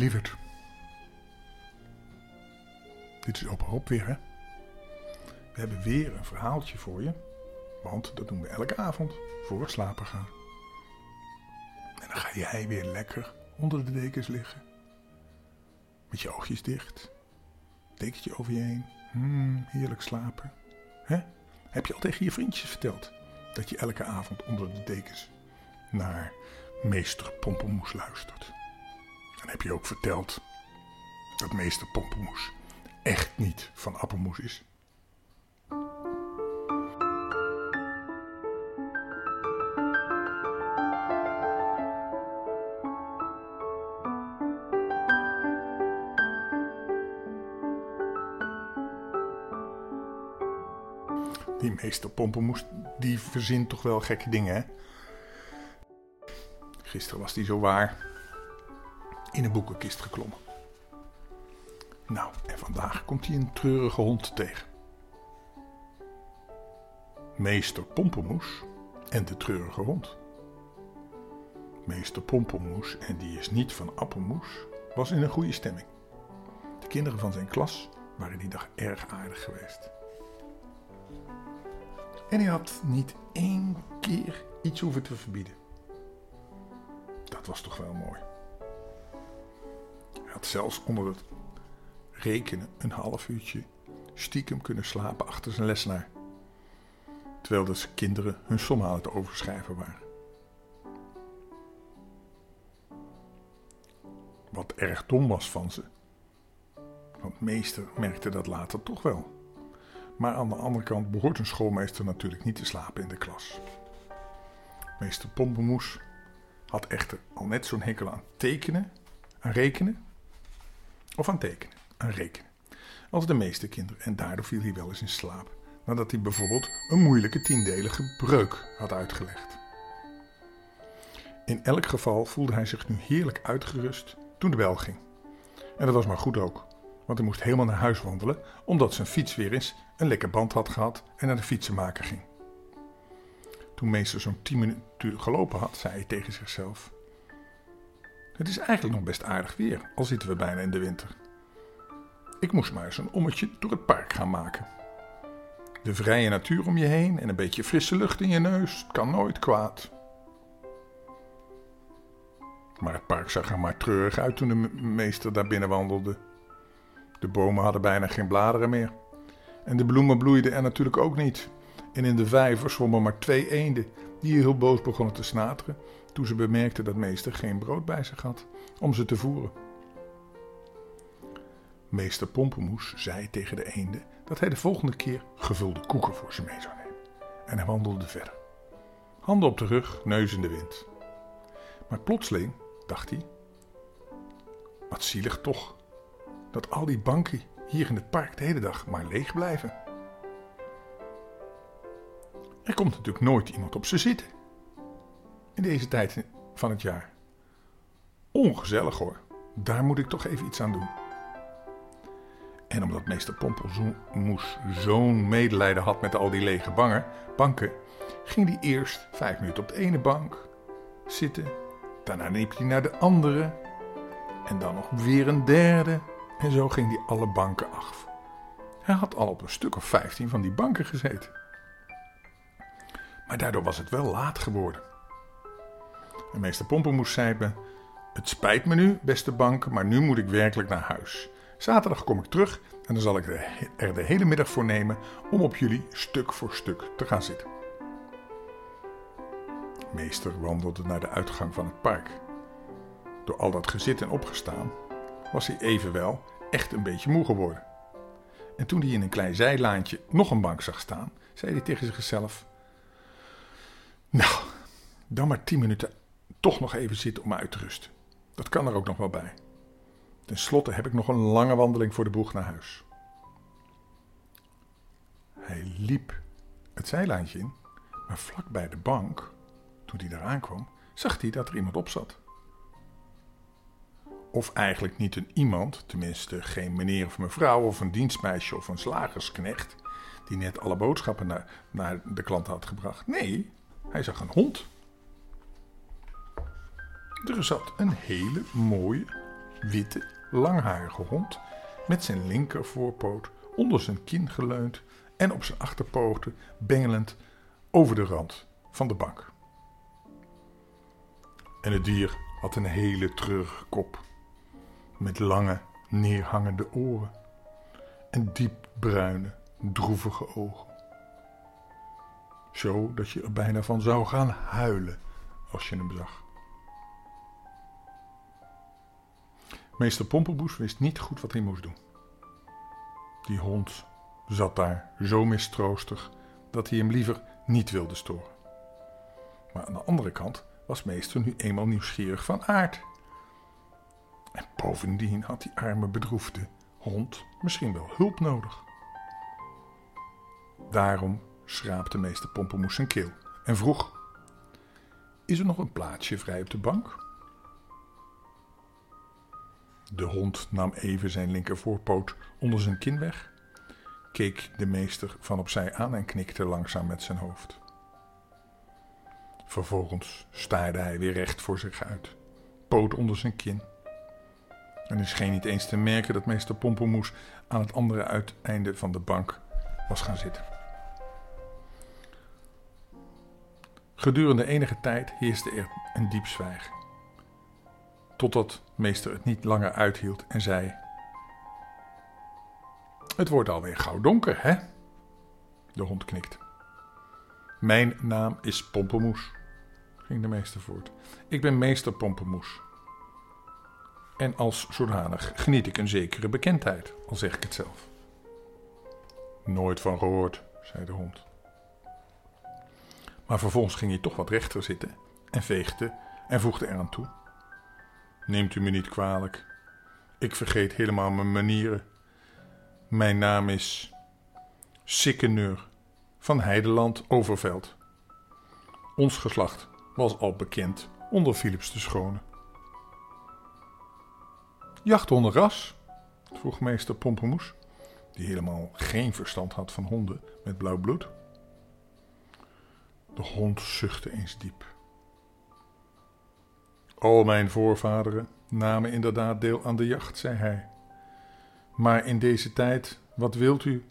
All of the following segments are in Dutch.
Lieverd. Dit is opa Rob weer, hè? We hebben weer een verhaaltje voor je. Want dat doen we elke avond voor we slapen gaan. En dan ga jij weer lekker onder de dekens liggen. Met je oogjes dicht. Dekentje over je heen. Hmm, heerlijk slapen. Hè? Heb je al tegen je vriendjes verteld dat je elke avond onder de dekens naar meester Pompelmoes luistert? En heb je ook verteld dat meester Pompelmoes echt niet van appelmoes is? Die meester Pompelmoes, die verzint toch wel gekke dingen, hè? Gisteren was die zo waar in een boekenkist geklommen. Nou, en vandaag komt hij een treurige hond tegen. Meester Pompelmoes en de treurige hond. Meester Pompelmoes, en die is niet van appelmoes, was in een goede stemming. De kinderen van zijn klas waren die dag erg aardig geweest. En hij had niet één keer iets hoeven te verbieden. Dat was toch wel mooi. Had zelfs onder het rekenen een half uurtje stiekem kunnen slapen achter zijn lesnaar. Terwijl de kinderen hun sommen aan het overschrijven waren. Wat erg dom was van ze. Want meester merkte dat later toch wel. Maar aan de andere kant behoort een schoolmeester natuurlijk niet te slapen in de klas. Meester Pompemoes had echter al net zo'n hekel aan tekenen, aan rekenen of aan tekenen, aan rekenen, als de meeste kinderen. En daardoor viel hij wel eens in slaap, nadat hij bijvoorbeeld een moeilijke tiendelige breuk had uitgelegd. In elk geval voelde hij zich nu heerlijk uitgerust toen de bel ging. En dat was maar goed ook, want hij moest helemaal naar huis wandelen, omdat zijn fiets weer eens een lekker band had gehad en naar de fietsenmaker ging. Toen meester zo'n tien minuten gelopen had, zei hij tegen zichzelf: Het is eigenlijk nog best aardig weer, al zitten we bijna in de winter. Ik moest maar eens een ommetje door het park gaan maken. De vrije natuur om je heen en een beetje frisse lucht in je neus kan nooit kwaad. Maar het park zag er maar treurig uit toen de meester daar binnen wandelde. De bomen hadden bijna geen bladeren meer. En de bloemen bloeiden er natuurlijk ook niet. En in de vijver zwommen maar twee eenden, die heel boos begonnen te snateren toen ze bemerkten dat meester geen brood bij zich had om ze te voeren. Meester Pompemoes zei tegen de eenden dat hij de volgende keer gevulde koeken voor ze mee zou nemen. En hij wandelde verder. Handen op de rug, neus in de wind. Maar plotseling dacht hij: Wat zielig toch, dat al die banken hier in het park de hele dag maar leeg blijven. Er komt natuurlijk nooit iemand op ze zitten. In deze tijd van het jaar. Ongezellig hoor. Daar moet ik toch even iets aan doen. En omdat meester Pompelmoes zo'n medelijden had met al die lege banken, ging hij eerst vijf minuten op de ene bank zitten. Daarna liep hij naar de andere. En dan nog weer een derde. En zo ging hij alle banken af. Hij had al op een stuk of vijftien van die banken gezeten. Maar daardoor was het wel laat geworden. En meester Pompenmoes zei me: Het spijt me nu, beste banken, maar nu moet ik werkelijk naar huis. Zaterdag kom ik terug en dan zal ik er de hele middag voor nemen om op jullie stuk voor stuk te gaan zitten. Meester wandelde naar de uitgang van het park. Door al dat gezit en opgestaan was hij evenwel echt een beetje moe geworden. En toen hij in een klein zijlaantje nog een bank zag staan, zei hij tegen zichzelf: Nou, dan maar tien minuten toch nog even zitten om uit te rusten. Dat kan er ook nog wel bij. Ten slotte heb ik nog een lange wandeling voor de boeg naar huis. Hij liep het zijlaantje in, maar vlak bij de bank, toen hij daar aankwam, zag hij dat er iemand op zat. Of eigenlijk niet een iemand, tenminste geen meneer of mevrouw of een dienstmeisje of een slagersknecht, die net alle boodschappen naar, naar de klant had gebracht. Nee, hij zag een hond. Er zat een hele mooie witte, langharige hond met zijn linker voorpoot onder zijn kin geleund en op zijn achterpoten bengelend over de rand van de bank. En het dier had een hele treurige kop, met lange, neerhangende oren en diepbruine, droevige ogen. Zo dat je er bijna van zou gaan huilen als je hem zag. Meester Pompelboes wist niet goed wat hij moest doen. Die hond zat daar zo mistroostig dat hij hem liever niet wilde storen. Maar aan de andere kant was meester nu eenmaal nieuwsgierig van aard. En bovendien had die arme bedroefde hond misschien wel hulp nodig. Daarom schraapte meester Pompelmoes zijn keel en vroeg: Is er nog een plaatsje vrij op de bank? De hond nam even zijn linkervoorpoot onder zijn kin weg, keek de meester van opzij aan en knikte langzaam met zijn hoofd. Vervolgens staarde hij weer recht voor zich uit, poot onder zijn kin. En het scheen niet eens te merken dat meester Pompelmoes aan het andere uiteinde van de bank was gaan zitten. Gedurende enige tijd heerste er een diep zwijgen. Totdat meester het niet langer uithield en zei: Het wordt alweer gauw donker, hè? De hond knikt. Mijn naam is Pompemoes, ging de meester voort. Ik ben meester Pompemoes. En als zodanig geniet ik een zekere bekendheid, al zeg ik het zelf. Nooit van gehoord, zei de hond. Maar vervolgens ging hij toch wat rechter zitten en veegde en voegde eraan toe. Neemt u me niet kwalijk. Ik vergeet helemaal mijn manieren. Mijn naam is Sikkeneur van Heideland Overveld. Ons geslacht was al bekend onder Philips de Schone. Jachthondenras? vroeg meester Pompemoes, die helemaal geen verstand had van honden met blauw bloed. De hond zuchtte eens diep. Al mijn voorvaderen namen inderdaad deel aan de jacht, zei hij. Maar in deze tijd, wat wilt u?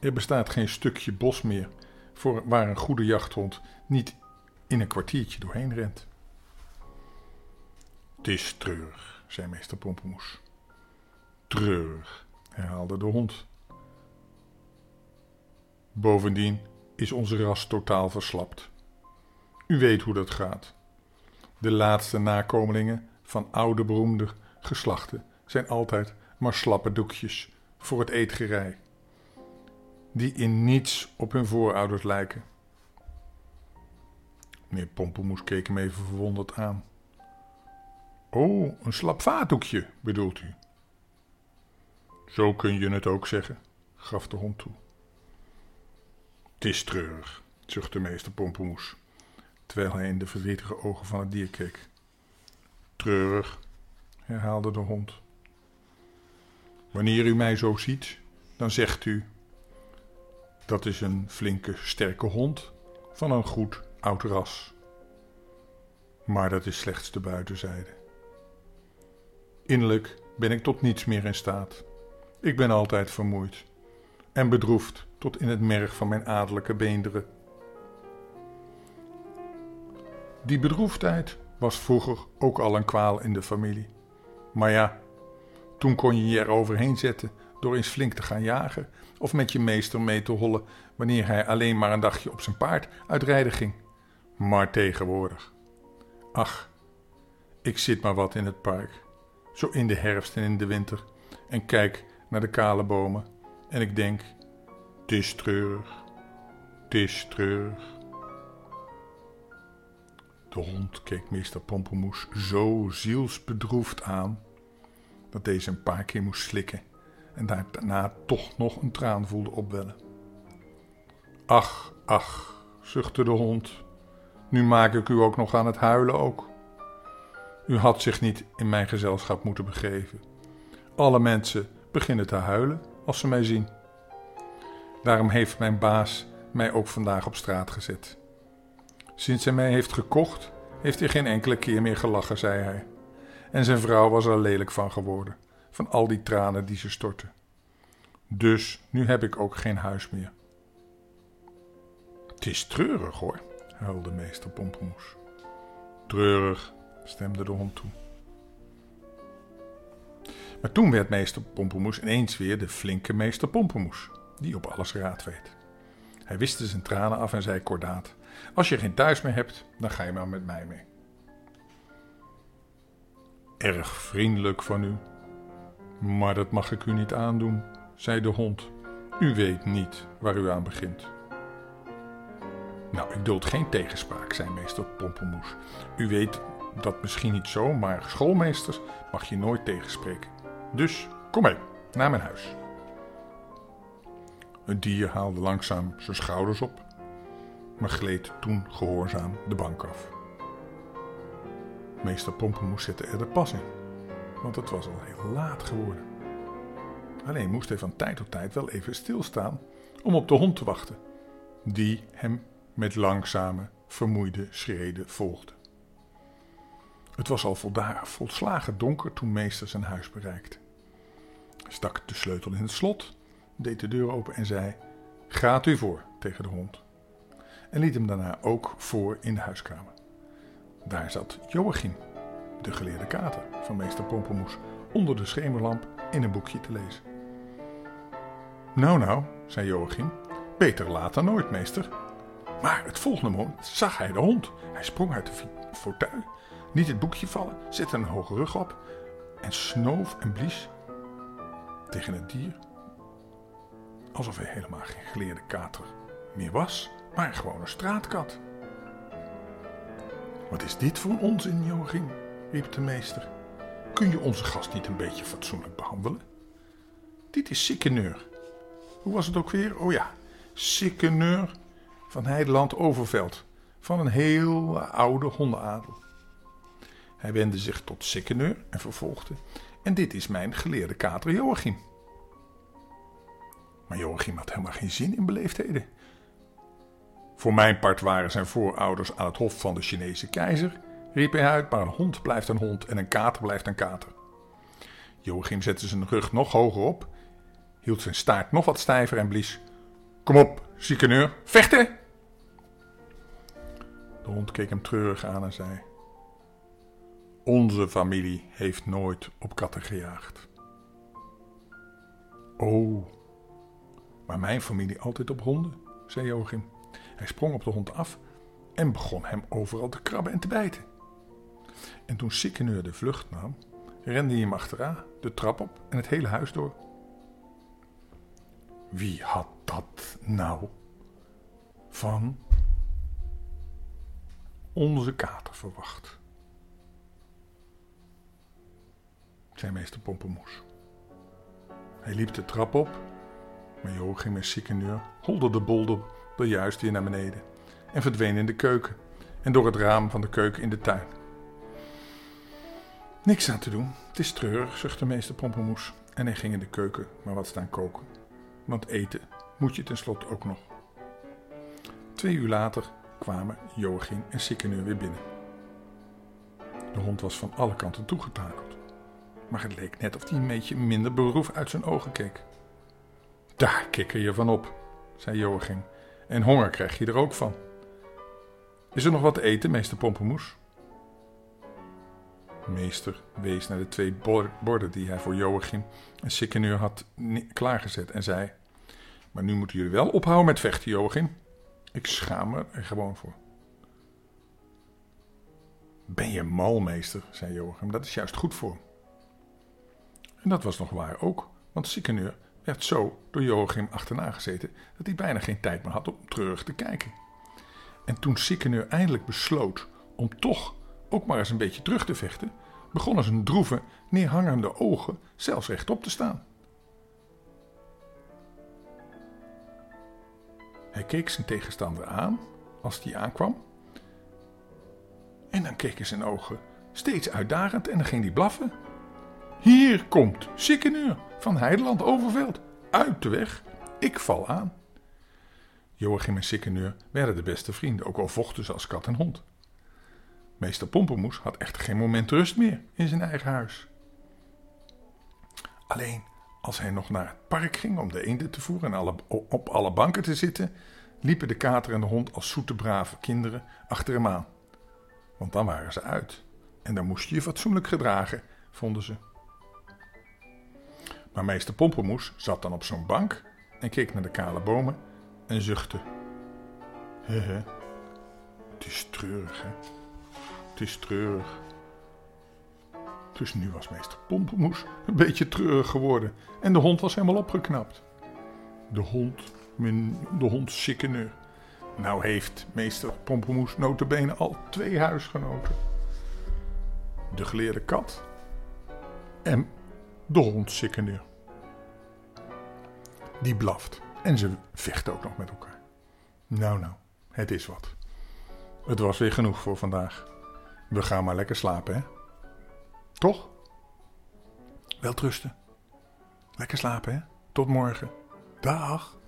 Er bestaat geen stukje bos meer voor waar een goede jachthond niet in een kwartiertje doorheen rent. Het is treurig, zei meester Pompemoes. Treurig, herhaalde de hond. Bovendien is onze ras totaal verslapt. U weet hoe dat gaat. De laatste nakomelingen van oude beroemde geslachten zijn altijd maar slappe doekjes voor het eetgerij, die in niets op hun voorouders lijken. Meneer Pompelmoes keek hem even verwonderd aan. Oh, een slap vaatdoekje, bedoelt u? Zo kun je het ook zeggen, gaf de hond toe. Het is treurig, zuchtte meester Pompelmoes terwijl hij in de verdrietige ogen van het dier keek. Treurig, herhaalde de hond. Wanneer u mij zo ziet, dan zegt u: dat is een flinke, sterke hond van een goed oud ras. Maar dat is slechts de buitenzijde. Innerlijk ben ik tot niets meer in staat. Ik ben altijd vermoeid en bedroefd tot in het merg van mijn adellijke beenderen. Die bedroefdheid was vroeger ook al een kwaal in de familie. Maar ja, toen kon je je er overheen zetten door eens flink te gaan jagen of met je meester mee te hollen wanneer hij alleen maar een dagje op zijn paard uitrijden ging. Maar tegenwoordig. Ach, ik zit maar wat in het park, zo in de herfst en in de winter, en kijk naar de kale bomen en ik denk: het is treurig, het is treurig. De hond keek meester Pompelmoes zo zielsbedroefd aan dat deze een paar keer moest slikken en daarna toch nog een traan voelde opwellen. Ach, ach, zuchtte de hond, nu maak ik u ook nog aan het huilen ook. U had zich niet in mijn gezelschap moeten begeven. Alle mensen beginnen te huilen als ze mij zien. Daarom heeft mijn baas mij ook vandaag op straat gezet. Sinds hij mij heeft gekocht, heeft hij geen enkele keer meer gelachen, zei hij. en zijn vrouw was er lelijk van geworden, van al die tranen die ze stortte. Dus nu heb ik ook geen huis meer. Het is treurig hoor, huilde meester Pompemoes. Treurig, stemde de hond toe. Maar toen werd meester Pompemoes ineens weer de flinke meester Pompemoes, die op alles raad weet. Hij wiste zijn tranen af en zei kordaat: Als je geen thuis meer hebt, dan ga je maar met mij mee. Erg vriendelijk van u, maar dat mag ik u niet aandoen, zei de hond. U weet niet waar u aan begint. Nou, ik duld geen tegenspraak, zei meester Pompemoes. U weet dat misschien niet zo, maar schoolmeesters mag je nooit tegenspreken. Dus kom mee, naar mijn huis. Het dier haalde langzaam zijn schouders op, maar gleed toen gehoorzaam de bank af. Meester Pompemoes zette er de pas in, want het was al heel laat geworden. Alleen moest hij van tijd tot tijd wel even stilstaan om op de hond te wachten, die hem met langzame, vermoeide schreden volgde. Het was al volslagen donker toen meester zijn huis bereikte. Hij stak de sleutel in het slot, deed de deur open en zei: Gaat u voor tegen de hond. En liet hem daarna ook voor in de huiskamer. Daar zat Joachim, de geleerde kater van meester Pompemoes, onder de schemerlamp in een boekje te lezen. Nou, nou, zei Joachim, beter laat dan nooit, meester. Maar het volgende moment zag hij de hond. Hij sprong uit de fauteuil, liet het boekje vallen, zette een hoge rug op en snoof en blies tegen het dier. Alsof hij helemaal geen geleerde kater meer was, maar gewoon een straatkat. Wat is dit voor onzin, Joachim? riep de meester. Kun je onze gast niet een beetje fatsoenlijk behandelen? Dit is sikkeneur. Hoe was het ook weer? Oh ja, sikkeneur van Heideland Overveld, van een heel oude hondenadel. Hij wendde zich tot sikkeneur en vervolgde: En dit is mijn geleerde kater Joachim. Maar Joachim had helemaal geen zin in beleefdheden. Voor mijn part waren zijn voorouders aan het hof van de Chinese keizer, riep hij uit, maar een hond blijft een hond en een kater blijft een kater. Joachim zette zijn rug nog hoger op, hield zijn staart nog wat stijver en blies. Kom op, ziekeneur, vechten! De hond keek hem treurig aan en zei: Onze familie heeft nooit op katten gejaagd. Oh, maar mijn familie altijd op honden, zei Joachim. Hij sprong op de hond af en begon hem overal te krabben en te bijten. En toen Sikkeneur de vlucht nam, rende hij hem achteraan, de trap op en het hele huis door. Wie had dat nou van onze kater verwacht? zei meester Pompemoes. Hij liep de trap op, maar Joachim en Sikkeneur holde de bolder er juist weer naar beneden en verdween in de keuken en door het raam van de keuken in de tuin. Niks aan te doen, het is treurig, zuchtte meester Pompemoes en hij ging in de keuken maar wat staan koken, want eten moet je tenslotte ook nog. Twee uur later kwamen Joachim en Sikkeneur weer binnen. De hond was van alle kanten toegetakeld, maar het leek net of hij een beetje minder beroef uit zijn ogen keek. Daar kikker je van op, zei Joachim, en honger krijg je er ook van. Is er nog wat te eten, meester Pompemoes? Meester wees naar de twee borden die hij voor Joachim en Sikkeneur had klaargezet en zei: Maar nu moeten jullie wel ophouden met vechten, Joachim. Ik schaam me er gewoon voor. Ben je mal, meester, zei Joachim, dat is juist goed voor En dat was nog waar ook, want Sikkeneur werd zo door Joachim achterna gezeten dat hij bijna geen tijd meer had om terug te kijken. En toen Sikkeneur eindelijk besloot om toch ook maar eens een beetje terug te vechten, begonnen zijn droeve, neerhangende ogen zelfs rechtop te staan. Hij keek zijn tegenstander aan als die aankwam. En dan keken zijn ogen steeds uitdagend en dan ging hij blaffen. Hier komt Sikkeneur van Heideland Overveld. Uit de weg, ik val aan. Joachim en Sikkeneur werden de beste vrienden, ook al vochten ze als kat en hond. Meester Pompenmoes had echt geen moment rust meer in zijn eigen huis. Alleen als hij nog naar het park ging om de eenden te voeren en op alle banken te zitten, liepen de kater en de hond als zoete brave kinderen achter hem aan. Want dan waren ze uit en dan moest je je fatsoenlijk gedragen, vonden ze. Maar meester Pompenmoes zat dan op zo'n bank en keek naar de kale bomen en zuchtte. Het is treurig, hè? Het is treurig. Dus nu was meester Pompenmoes een beetje treurig geworden en de hond was helemaal opgeknapt. De hond, de hond Sikkeneur. Nou heeft meester Pompenmoes notabene al twee huisgenoten. De geleerde kat en de hond Sikkeneur. Die blaft en ze vechten ook nog met elkaar. Nou nou, het is wat. Het was weer genoeg voor vandaag. We gaan maar lekker slapen, hè? Toch? Wel trusten. Lekker slapen, hè? Tot morgen. Dag.